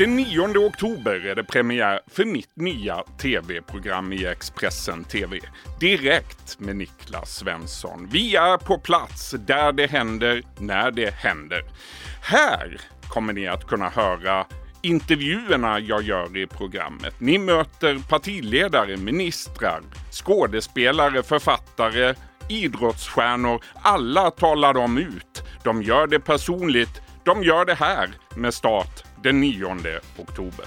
Den 9 oktober är det premiär för mitt nya tv-program i Expressen TV. Direkt med Niklas Svensson. Vi är på plats där det händer, när det händer. Här kommer ni att kunna höra intervjuerna jag gör i programmet. Ni möter partiledare, ministrar, skådespelare, författare, idrottsstjärnor. Alla talar de ut. De gör det personligt. De gör det här med start den 9 oktober.